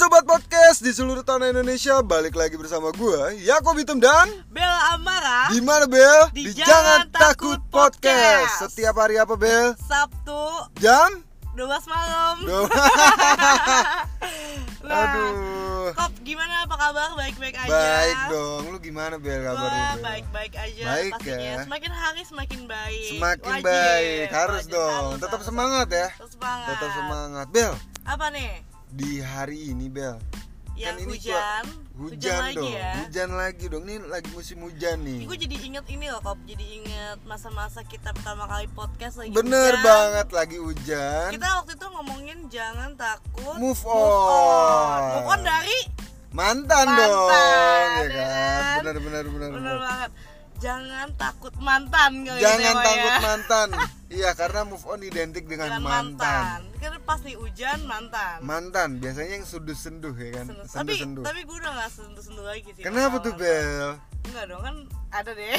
sobat podcast di seluruh tanah Indonesia balik lagi bersama gue Yakob Hitam dan Bella Amara di mana Bel Di Jangan Takut Podcast. setiap hari apa Bel Sabtu jam 12 malam. Duh. Nah, aduh Kop, gimana apa kabar? Baik-baik aja. baik dong lu gimana Bel kabarnya Bel baik-baik aja Baik pastinya. ya. Semakin hari semakin baik. semakin Wajib, baik harus wajib, dong harus, tetap harus. semangat ya Tetap semangat. tetap semangat Bel Apa nih? Di hari ini Bel Yang ini hujan. hujan, lagi dong ya. hujan lagi dong ini lagi musim hujan nih Gue jadi inget ini loh Kop Jadi inget masa-masa kita pertama kali podcast lagi bener hujan. banget lagi hujan Kita waktu itu ngomongin jangan takut Move on. on. Move on dari mantan, Mantan, dong ya ya kan kan? benar benar benar bener benar. banget. Jangan takut mantan kali jangan takut ya. mantan iya karena move on identik dengan, Dengan mantan. mantan. Kan pas nih hujan mantan. mantan biasanya yang senduh senduh ya kan Sendu- senduh tapi senduh tapi gue udah gak sentuh sentuh lagi sih. kenapa tuh mantan. Bel Enggak dong kan ada deh.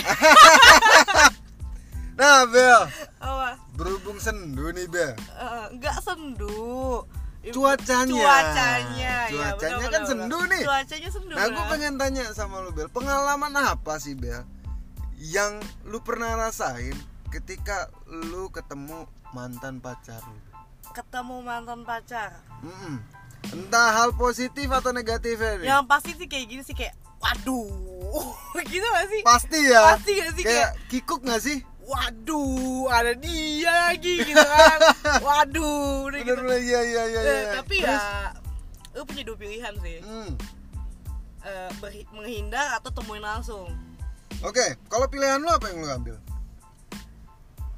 nah Bel Apa? berhubung sendu nih Bel Eh, Enggak sendu. Cuacanya. Cuacanya. ya, Cuacanya bener, kan bener, sendu bener. nih. Cuacanya sendu. nah gue pengen tanya sama lu Bel pengalaman apa sih Bel yang lu pernah rasain ketika lu ketemu mantan pacar lu ketemu mantan pacar. Mm-mm. Entah hal positif atau negatif ya. Yang pasti sih kayak gini sih kayak waduh. gitu gak sih? Pasti ya. Pasti gak sih Kayak kikuk gak sih? waduh ada dia lagi gitu kan waduh udah gitu. Bener iya iya iya. Eh, iya. tapi Terus, ya lu punya dua pilihan sih hmm. Berhi- menghindar atau temuin langsung Oke, kalau pilihan lu apa yang lu ambil?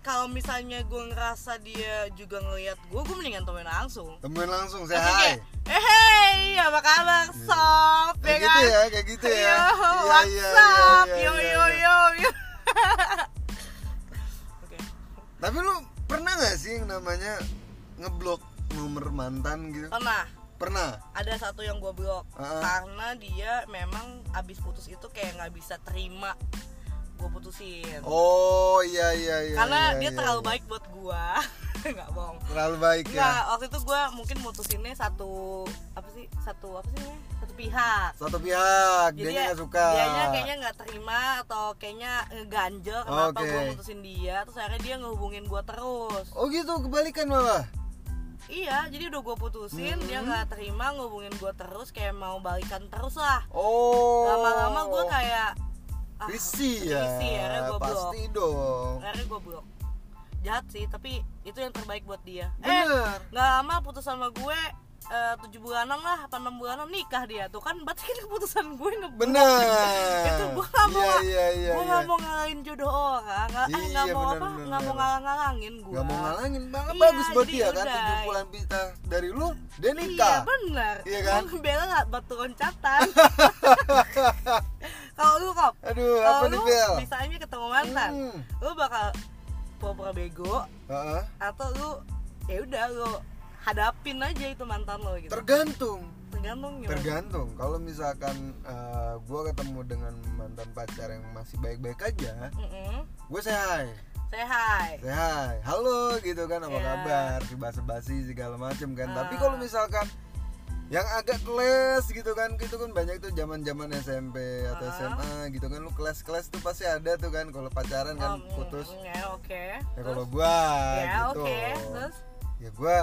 kalau misalnya gue ngerasa dia juga ngeliat gue gue mendingan temuin langsung Temuin langsung, saya hai. eh hey apa kabar sob Kayak ya gitu kan ya, kayak gitu ya. Yo, Iya, what's iya, up? iya, yo iya, yo iya. yo yo oke Tapi lu pernah gak sih yang namanya ngeblok nomor mantan gitu? pernah Pernah. ada satu yang gue blok Heeh. karena dia memang abis putus itu kayak nggak bisa terima gue putusin Oh iya iya iya. karena iya, dia iya, terlalu iya. baik buat gue nggak bohong Terlalu baik Nggak, ya. waktu itu gue mungkin mutusinnya satu apa sih satu apa sih namanya satu pihak Satu pihak, jadi dia gak suka. dianya kayaknya nggak terima atau kayaknya ngeganjel kenapa Oke. gue mutusin dia terus akhirnya dia ngehubungin gue terus Oh gitu, kebalikan malah. Iya jadi udah gue putusin dia Hmm. nggak terima ngehubungin gue terus kayak mau balikan terus lah Oh. lama-lama gue kayak ah, Risih ya. risih, akhirnya gue blok Pasti dong. akhirnya gue blok jahat sih tapi itu yang terbaik buat dia eh Bener. nggak lama putus sama gue eh, tujuh bulanan lah apa enam bulanan nikah dia tuh kan berarti kan keputusan gue ngeblok Bener. itu gue nggak mau Iya iya iya. gue iya. nggak mau ngalahin jodoh orang nggak eh, nggak Iya, mau bener, apa nggak mau ngalang ngalangin gue Gak mau ngalangin banget Iya, bagus buat dia kan tujuh bulan kita dari lu dia iya nikah. bener Iya kan? Bella nggak batu loncatan kalau lu kok Aduh, kalau apa nih lu Bel? misalnya ketemu mantan Hmm. lu bakal pura-pura bego Heeh. atau lu ya udah lu hadapin aja itu mantan lo gitu Tergantung. tergantung gimana Tergantung. Kalau misalkan eh, gua ketemu dengan mantan pacar yang masih baik-baik aja, Mm-mm. gue say hi. say hi Say hi. Halo gitu kan apa Iya. kabar? Si basa-basi segala macem kan. Tapi Ah. kalau misalkan yang agak kelas gitu kan itu kan banyak tuh zaman zaman SMP atau Ah. SMA gitu kan lu kelas-kelas tuh pasti ada tuh kan kalau pacaran kan mm, putus mm, ya oke ya Terus? kalau gua ya gitu oke terus ya gua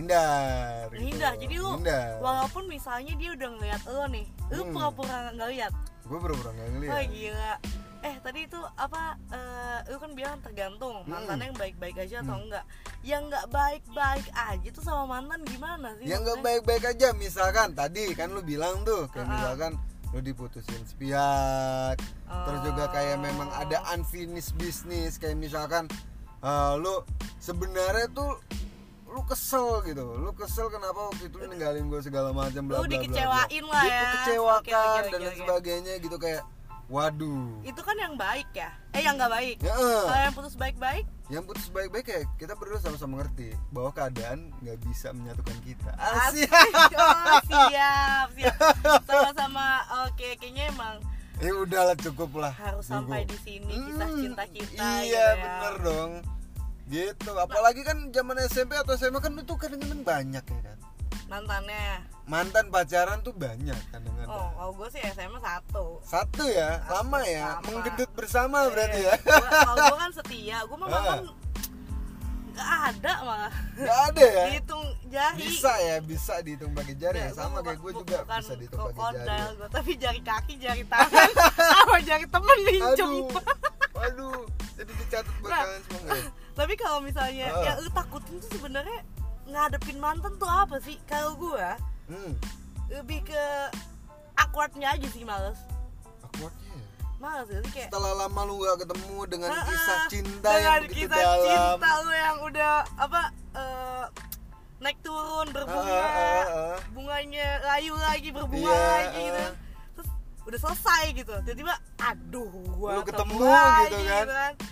menghindar gitu. jadi lu menghindar walaupun misalnya dia udah ngeliat lo nih lu Hmm. pura-pura nggak lihat gua pura-pura nggak ngeliat wah gila eh tadi itu apa eh, lu kan bilang tergantung mantannya yang baik-baik aja atau Hmm. enggak yang nggak baik-baik aja tuh sama mantan gimana sih yang nggak baik-baik aja misalkan tadi kan lu bilang tuh kayak Ah. misalkan lu diputusin sepihak terus juga kayak Oh. memang ada unfinished business kayak misalkan eh, lu sebenarnya tuh lu kesel gitu. Lu kesel kenapa waktu itu lu ninggalin gue segala macam bla bla dikecewain lah ya. dikecewakan Oke, oke, oke, dan oke. sebagainya gitu kayak waduh. Itu kan yang baik ya? Eh yang nggak baik? Ya kalau eh, yang putus baik-baik? Yang putus baik-baik ya kita berdua sama-sama ngerti bahwa keadaan nggak bisa menyatukan kita. Asik asik oh, siap siap sama-sama oke kayaknya emang ya udahlah cukup lah. Harus sampai di sini kisah Hmm, cinta kita iya gitu ya. bener dong gitu apalagi kan zaman SMP atau SMA kan itu kadang-kadang banyak ya kan. Mantannya. Mantan pacaran tuh banyak kadang-kadang. Oh kalau gue sih SMA satu. Satu ya? Lama ya? Lama. menggendut bersama berarti ya? Gua- kalau gue kan setia. Gue mah mantan nggak ada malah. Nggak ada ya? Dihitung jari. Bisa ya bisa dihitung pakai jari. Ya sama kayak gue juga bukan bisa dihitung pakai jari krokodil gua, tapi jari kaki jari tangan. Sama jari temen minjem aduh. aduh jadi dicatat buat Nah. kalian semua ya? tapi kalau misalnya Ah. yang lu takutin tuh sebenarnya ngadepin mantan tuh apa sih kalau gue hmm lebih ke awkwardnya aja sih males awkwardnya ya. males sih kayak setelah lama lu gak ketemu dengan Ah, kisah ah, cinta dengan yang begitu kisah dalam cinta lu yang udah apa eh, naik turun berbunga Ah, ah, ah, ah. bunganya layu lagi berbunga Iya, lagi gitu terus udah selesai gitu tiba-tiba aduh gua Lu ketemu lagi, gitu kan. itu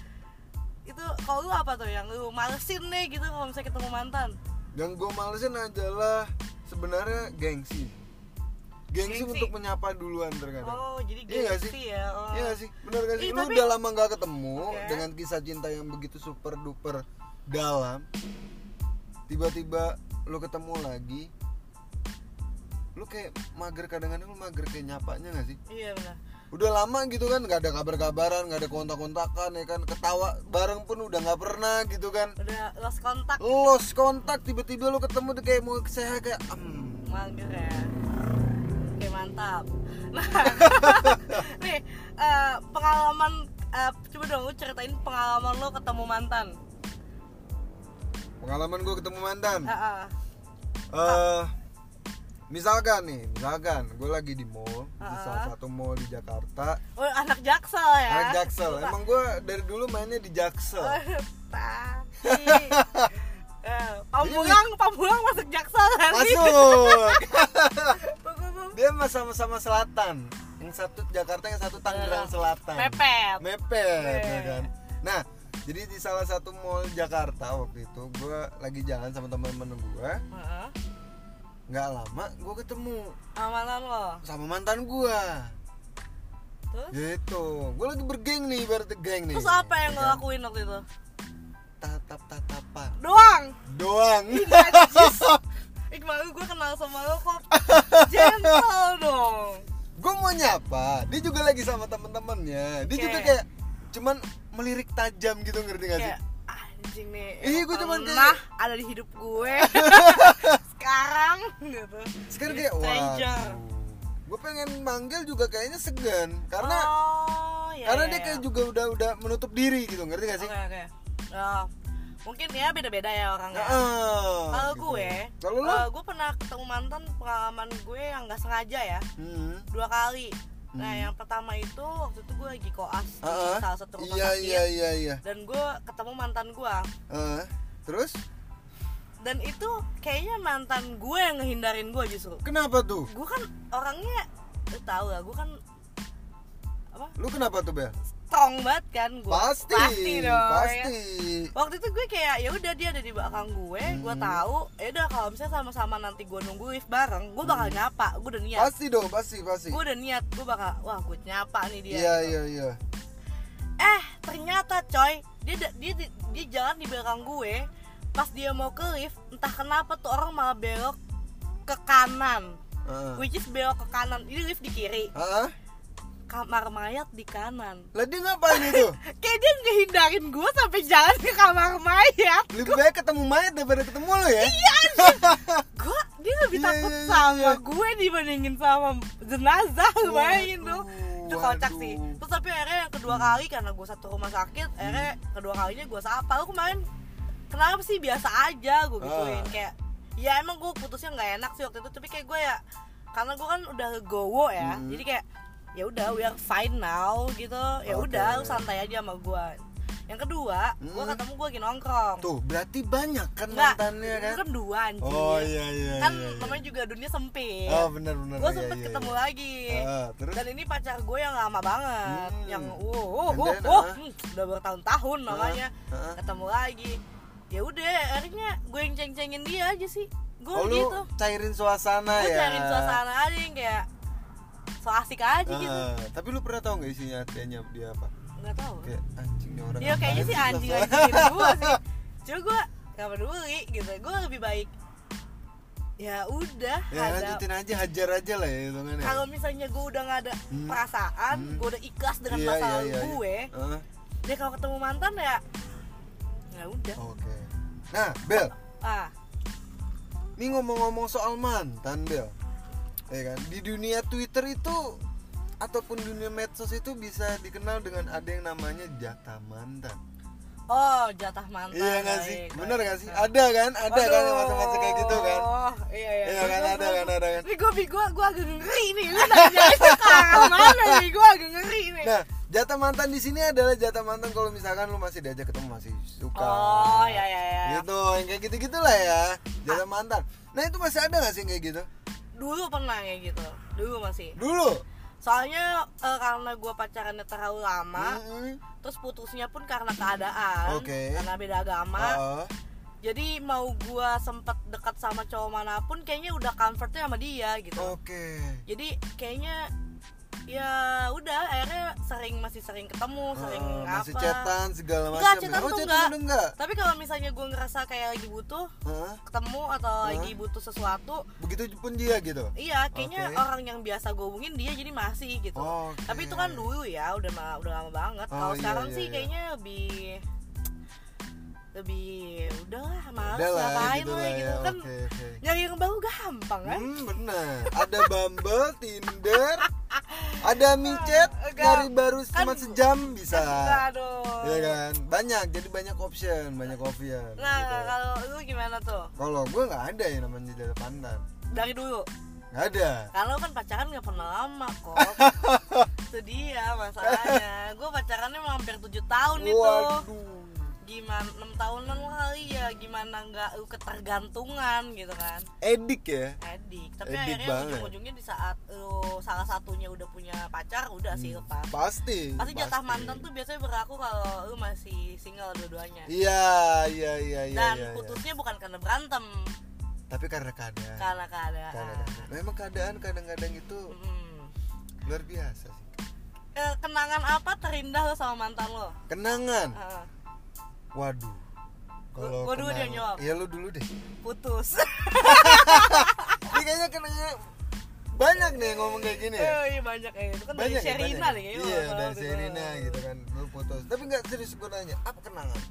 kalau lu apa tuh yang lu malesin nih gitu kalau misalnya ketemu mantan yang gue malesin adalah sebenarnya gengsi gengsi, Gengsi. untuk menyapa duluan terkadang oh jadi Iya gengsi ya oh. Iya gak sih? Bener gak sih? Ih, Lu tapi- udah lama gak ketemu Oke. dengan kisah cinta yang begitu super duper dalam Tiba-tiba lu ketemu lagi Lu kayak mager kadang-kadang lu mager kayak nyapanya gak sih? iya benar. Udah lama gitu kan gak ada kabar-kabaran, gak ada kontak-kontakan ya kan? Ketawa bareng pun udah gak pernah gitu kan? Udah lost kontak Lost kontak tiba-tiba lu ketemu tuh kayak mau sehat kayak em mager ya. Oke mantap. Nah nih eh, pengalaman eh, coba dong lu ceritain pengalaman lo ketemu mantan. Pengalaman gue ketemu mantan? Ah, ah. eh misalkan nih, misalkan gue lagi di mall, di Ah. salah satu mall di Jakarta, oh anak jaksel ya anak Jaksel. Suka. Emang gue dari dulu mainnya di Jaksel. Tapi eh, pamulang pamulang masuk jaksel kan Masuk. Dia sama-sama selatan. Yang satu Jakarta, yang satu Tangerang Selatan. mepet Mepet, ya kan. Nah, jadi di salah satu mall Jakarta waktu itu gue lagi jalan sama teman-teman gue, Heeh. Nggak lama gue ketemu. Mantan lo sama mantan gue. terus? Gitu. Gue lagi bergeng nih, berarti geng nih. terus apa yang ya lo kan? lakuin waktu itu? Tatap tatapan doang. Doang. Iqbal gue kenal sama lo kok. Gentle dong. Gue mau nyapa dia juga lagi sama temen-temennya. Dia juga kayak cuman melirik tajam gitu ngerti gak sih? Kayak anjing nih Iya, gua cuman kayak- ada di hidup gue sekarang gitu. Sekarang kayak wah. gue pengen manggil juga kayaknya segan karena oh, iya, karena iya, dia iya. kayak juga udah udah menutup diri gitu ngerti gak sih? Oke oke. Oh, mungkin ya beda-beda ya orangnya. Ah, kalau gitu. gue kalau lo eh, gue pernah ketemu mantan pengalaman gue yang nggak sengaja ya. Hmm. dua kali. Nah Hmm. yang pertama itu waktu itu gue lagi koas di Ah, ah. salah satu rumah iya sakit. iya iya iya. Dan gue ketemu mantan gue Ah, terus dan itu kayaknya mantan gue yang ngehindarin gue justru. Kenapa tuh? Gue kan orangnya lu tahu lah gue kan apa? Lu kenapa tuh Bel? Strong banget kan gue pasti dong. ya. pasti. Waktu itu gue kayak ya udah dia ada di belakang gue gue Hmm. tahu ya udah kalau misalnya sama-sama nanti gue nunggu lift bareng gue bakal nyapa gue udah niat. Pasti dong pasti pasti. Gue udah niat gue bakal wah gue nyapa nih dia iya gitu. iya iya. Eh ternyata coy dia dia dia, dia jalan di belakang gue pas dia mau ke lift entah kenapa tuh orang malah belok ke kanan. Ah. which is belok ke kanan. Ini lift di kiri. Ah, kamar mayat di kanan. Lah dia ngapain itu? kayak dia ngehindarin gue sampai jalan ke kamar mayat. Lebih baik ketemu mayat daripada ketemu lo ya? iya gue dia lebih Iya, takut iya, sama iya. gue dibandingin sama jenazah bayangin tuh. Itu kocak sih. Terus tapi akhirnya yang kedua kali karena gue satu rumah sakit akhirnya kedua kalinya gue sapa. Lu kemarin kenapa sih biasa aja gue gituin Ah. kayak ya emang gue putusnya nggak enak sih waktu itu tapi kayak gue ya karena gue kan udah gowo ya Hmm. jadi kayak ya udah we are fine now gitu ya udah lu santai aja sama gue yang kedua gue Hmm. ketemu gue lagi nongkrong Tuh, berarti banyak kan Enggak, mantannya kan? itu kan dua anjing Oh iya iya. kan iya, iya. namanya juga dunia sempit Oh benar benar. gue iya, sempet iya, ketemu iya. lagi Ah, terus? dan ini pacar gue yang lama banget Hmm. yang uh uh uh, uh, hmm, udah bertahun-tahun namanya Ah, ah. ketemu lagi ya udah akhirnya gue yang ceng-cengin dia aja sih. Gue Oh gitu. cairin suasana gue ya? cariin suasana aja yang kayak so asik aja Ah, gitu. Tapi lu pernah tahu nggak isinya hatinya dia apa? nggak tahu. Kayak anjing nih orang. ya kayaknya sih anjing sosok- anjingin gue sih. Cuma gue gak peduli gitu. Gue lebih baik ya udah ya ada lanjutin aja hajar aja lah ya hitungannya. Kalau misalnya gue udah nggak ada Hmm. perasaan Hmm. gue udah ikhlas dengan Iya, masa iya, lalu iya, gue Heeh, dia kalau ketemu mantan ya ya udah. Oke nah Bel ah Ini ngomong-ngomong soal mantan, Bel. Ya kan? Di dunia Twitter itu ataupun dunia medsos itu bisa dikenal dengan ada yang namanya jatah mantan. oh jatah mantan iya nggak sih? baik, Bener nggak sih? Ada kan? Ada kan yang masa-masa kayak gitu kan? Oh, iya iya. Iya kan? Ada kan? Ada kan? Ini gue gue gue agak ngeri nih. Lu nanya arah mana nih? Gue agak ngeri nih. Nah, jatah mantan di sini adalah jatah mantan kalau misalkan lu masih diajak ketemu masih suka. Oh, iya iya iya. Gitu, yang kayak gitu-gitulah ya. Jatah mantan. Nah, itu masih ada nggak sih kayak gitu? Dulu pernah kayak gitu. Dulu masih. Dulu. Soalnya eh, karena gue pacarannya terlalu lama, Mm-mm. terus putusnya pun karena keadaan, Oke. karena beda agama. Oh. Jadi mau gue sempet dekat sama cowok mana pun, kayaknya udah comfortnya sama dia gitu. Oke. Jadi kayaknya ya udah akhirnya sering masih sering ketemu, sering Oh, masih apa. chatan segala macam. Enggak, ya? chatan oh, tuh enggak. enggak. Tapi kalau misalnya gue ngerasa kayak lagi butuh Hah? ketemu atau Hah? lagi butuh sesuatu, Begitu pun dia gitu. iya kayaknya Oke. orang yang biasa gue hubungin dia jadi masih gitu. Oke. Tapi itu kan dulu ya, udah udah lama banget. Oh, Kalau iya, sekarang iya, sih iya. kayaknya lebih lebih udahlah males Udah lah, ngapain gitu lah lah gitu ya. kan Oke, oke. nyari yang baru gampang kan Hmm, benar. Ada Bumble, Tinder, ada micet, nyari baru cuma Kan- sejam bisa. Dong Iya kan? Banyak, jadi banyak option, banyak option. nah gitu. kalau lu gimana tuh Kalau gue nggak ada yang namanya jatah pandan. dari dulu Nggak ada. kalau kan pacaran nggak pernah lama kok itu dia masalahnya gue pacarannya hampir tujuh tahun itu Waduh. Gimana enam tahunan kali ya gimana nggak lu ketergantungan gitu kan Edik ya. edik tapi Edik akhirnya banget. ujung-ujungnya di saat lu salah satunya udah punya pacar udah sih Hmm, lepas Pasti. pasti jatah mantan tuh biasanya berlaku kalau lu masih single dua-duanya Iya, iya, iya, iya. dan iya, iya. putusnya bukan karena berantem Tapi karena keadaan. karena keadaan Karena keadaan. Memang keadaan kadang-kadang itu Mm. luar biasa sih. Eh, kenangan apa terindah lo sama mantan lo Kenangan. Heeh. Waduh. Kalau Gua dulu dia jawab. Iya lu dulu deh. putus Ini kayaknya kenangan banyak nih yang ngomong kayak gini ya. Eh, iya banyak ya itu kan dari Banyak ya, Sherina banyak nih ya? kayaknya Iya, dari gitu. Sherina gitu kan. Lu putus. Tapi nggak serius gue nanya, apa kenangan?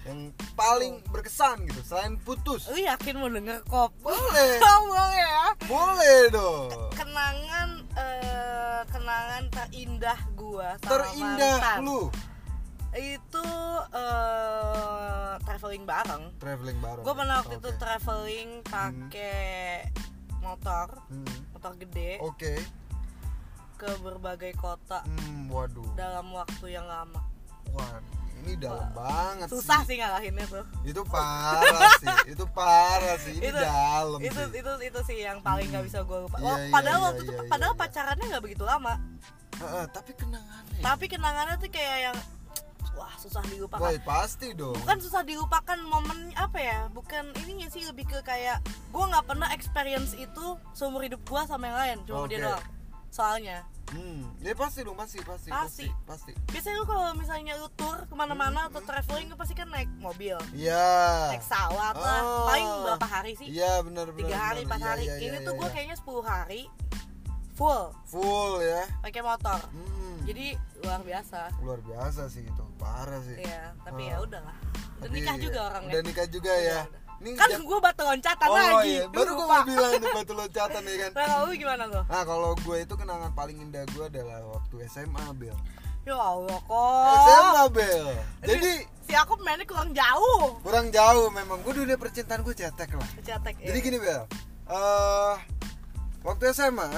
Yang paling berkesan gitu selain putus. lu yakin mau denger kop Boleh. ngomong ya Boleh dong. kenangan eh, kenangan terindah gua sama Terindah mantan. lu itu eh, traveling bareng traveling bareng. gue pernah waktu Oke. itu traveling pakai motor Hmm. motor gede Oke. ke berbagai kota Hmm, waduh. dalam waktu yang lama Waduh, ini dalam banget susah sih. sih ngalahinnya tuh Itu parah sih. Itu parah sih. Ini Itu- dalam itu sih. itu itu sih yang paling nggak bisa gue lupa Iya, Oh, iya, padahal iya, waktu itu iya, padahal iya. pacarannya nggak begitu lama Heeh, tapi kenangannya. tapi kenangannya tuh kayak yang wah susah dilupakan Boy, pasti dong. bukan susah dilupakan momen apa ya bukan ininya sih lebih ke kayak gue nggak pernah experience itu seumur hidup gue sama yang lain cuma dia Oke. doang soalnya Hmm, ya pasti dong, pasti, pasti, pasti, Pasti. biasanya lu kalau misalnya lu tour ke mana-mana atau traveling lu pasti kan naik mobil Iya. naik pesawat lah Oh. paling berapa hari sih Iya, benar benar. tiga hari empat Iya, hari iya, ini iya, tuh iya, gue kayaknya 10 hari full full ya. pakai motor Hmm. Jadi luar biasa luar biasa sih itu, parah sih. Iya, tapi Ah. ya udahlah. Udah Tapi nikah juga orangnya. Udah nikah juga ya. Udah, Ini Kan gue batu loncatan Oh lagi. iya, baru gue mau bilang nih batu loncatan ya kan. Nah, kalau lu gimana tuh? Nah kalau gue itu kenangan paling indah gue adalah waktu SMA Bel Ya Allah kok. SMA Bel Jadi si aku mainnya kurang jauh. kurang jauh memang Gue dunia percintaan gue cetek lah Cetek ya. Jadi gini Bel eh Waktu SMA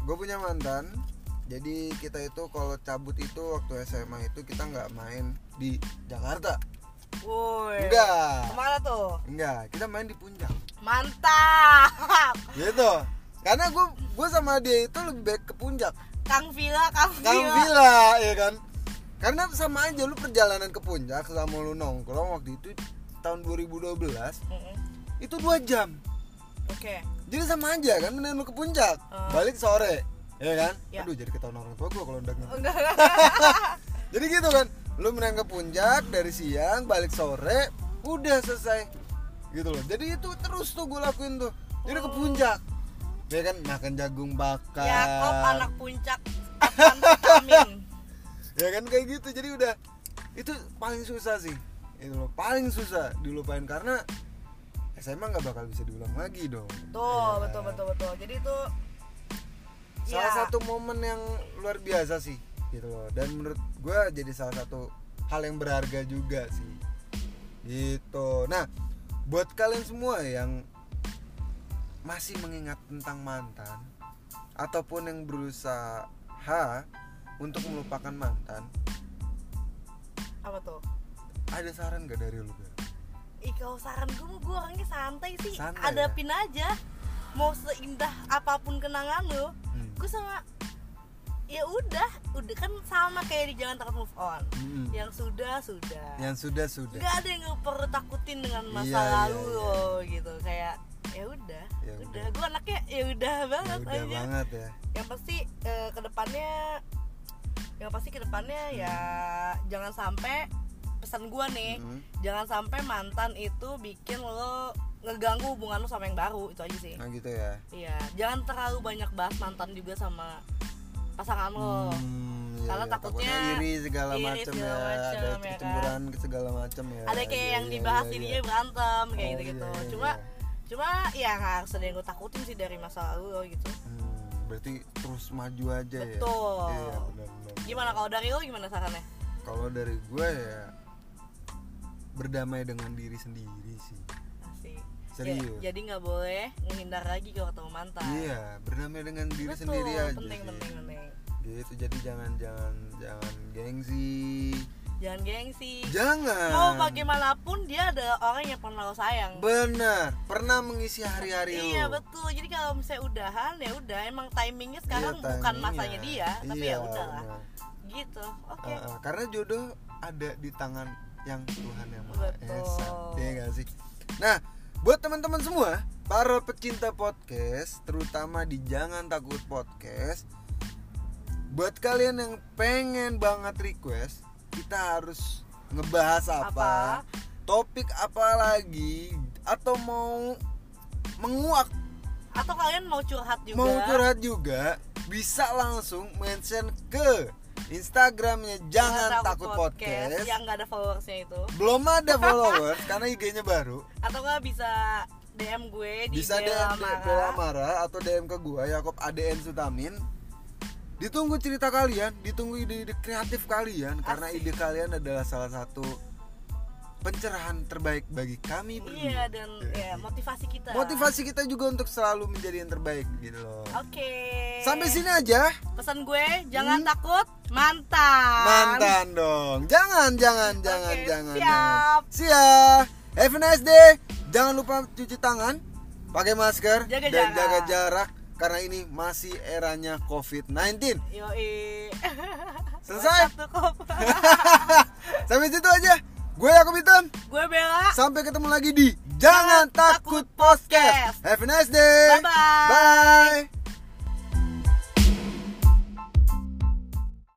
Gue punya mantan Jadi kita itu kalau cabut itu waktu SMA itu kita nggak main di Jakarta Woi. Enggak Ke mana tuh? Enggak, kita main di puncak Mantap. Gitu Karena gue gue sama dia itu lebih baik ke puncak Kang Villa, Kang Kang Villa. Villa ya kan karena sama aja lu perjalanan ke puncak sama lu nongkrong waktu itu tahun 2012 Mm-mm. itu dua jam Oke. jadi sama aja kan mending lu ke puncak Ah. balik sore ya kan Ya. aduh jadi ketahuan orang tua gua kalau udah Enggak. jadi gitu kan lu mending ke puncak dari siang balik sore udah selesai gitu loh jadi itu terus tuh gue lakuin tuh Dia udah ke puncak. Ya kan makan jagung bakar. Yakob anak puncak vitamin ya kan kayak gitu jadi udah itu paling susah sih itu loh paling susah dilupain karena SMA nggak bakal bisa diulang lagi dong Tuh, Ya. betul betul betul. Jadi itu salah ya, satu momen yang luar biasa sih gitu loh. Dan menurut gue jadi salah satu hal yang berharga juga sih. Gitu. Nah buat kalian semua yang masih mengingat tentang mantan ataupun yang berusaha untuk melupakan mantan apa tuh? ada saran gak dari lu? Ih kalau saran gue gue orangnya santai sih. Santai, Hadapin aja Mau seindah apa pun kenangan lu Hmm. Gue sama Ya udah Udah kan sama kayak di Jangan Takut Move On Mm-mm. Yang sudah sudah yang sudah sudah Gak ada yang perlu takutin dengan masa Iya, iya, lalu iya. lo gitu Kayak ya udah Ya udah udah. gue anaknya ya udah ya banget udah aja banget ya yang pasti eh, ke depannya yang pasti ke depannya ya jangan sampai pesan gua nih Mm. jangan sampai mantan itu bikin lo ngeganggu hubungan lo sama yang baru itu aja sih nah gitu ya iya jangan terlalu banyak bahas mantan juga sama pasangan lo Hmm, iya, Karena iya. takutnya iri segala macam ya macem, ada ya kan? kecemburuan segala macam ya ada kayak Iya, yang iya, dibahas iya, iya. berantem kayak Oh, gitu gitu iya, iya, cuma iya. cuma ya nggak harus ada yang gue takutin sih dari masa lalu lo gitu Hmm, berarti terus maju aja ya Betul. iya benar benar gimana kalau dari lo gimana sarannya kalau dari gue ya berdamai dengan diri sendiri sih. Serius. Ya, jadi nggak boleh menghindar lagi kalau ketemu mantan. Iya berdamai dengan diri Betul, sendiri aja penting penting penting. Gitu jadi jangan jangan jangan gengsi. Jangan gengsi. Jangan. Mau bagaimanapun dia adalah orang yang pernah lo sayang. Benar pernah mengisi hari-hari iya lo. betul. Jadi kalau misalnya udahan ya udah emang timingnya sekarang Iya, bukan timingnya. masanya dia tapi Iya, ya udahlah. gitu oke. Uh, uh, karena jodoh ada di tangan yang Tuhan yang Maha. Esa. Iya gak sih? Nah buat teman-teman semua para pecinta podcast terutama di jangan takut podcast buat kalian yang pengen banget request kita harus ngebahas apa, Apa? topik apa lagi atau mau menguak atau kalian mau curhat juga mau curhat juga bisa langsung mention ke Instagramnya jangan, takut, podcast, yang nggak ada followersnya itu belum ada followers karena IG-nya baru atau nggak bisa DM gue di bisa DM Bella di Mara. Bella Mara atau DM ke gua Yakob ADN Sutamin ditunggu cerita kalian ditunggu ide-ide kreatif kalian karena Asik. ide kalian adalah salah satu pencerahan terbaik bagi kami berdua. iya dan ya motivasi kita. Motivasi kita juga untuk selalu menjadi yang terbaik gitu loh. Oke. Sampai sini aja. Pesan gue jangan Hmm. takut mantan. Mantan dong. Jangan jangan jangan Oke, jangan siap. jangan siap. Have a nice day. Jangan lupa cuci tangan pakai masker Jaga dan jarak. jaga jarak karena ini masih eranya covid-19 Yoi. Selesai? Sampai situ aja gue Yakob Hitam gue Bella. sampai ketemu lagi di jangan takut podcast have a nice day Bye-bye. bye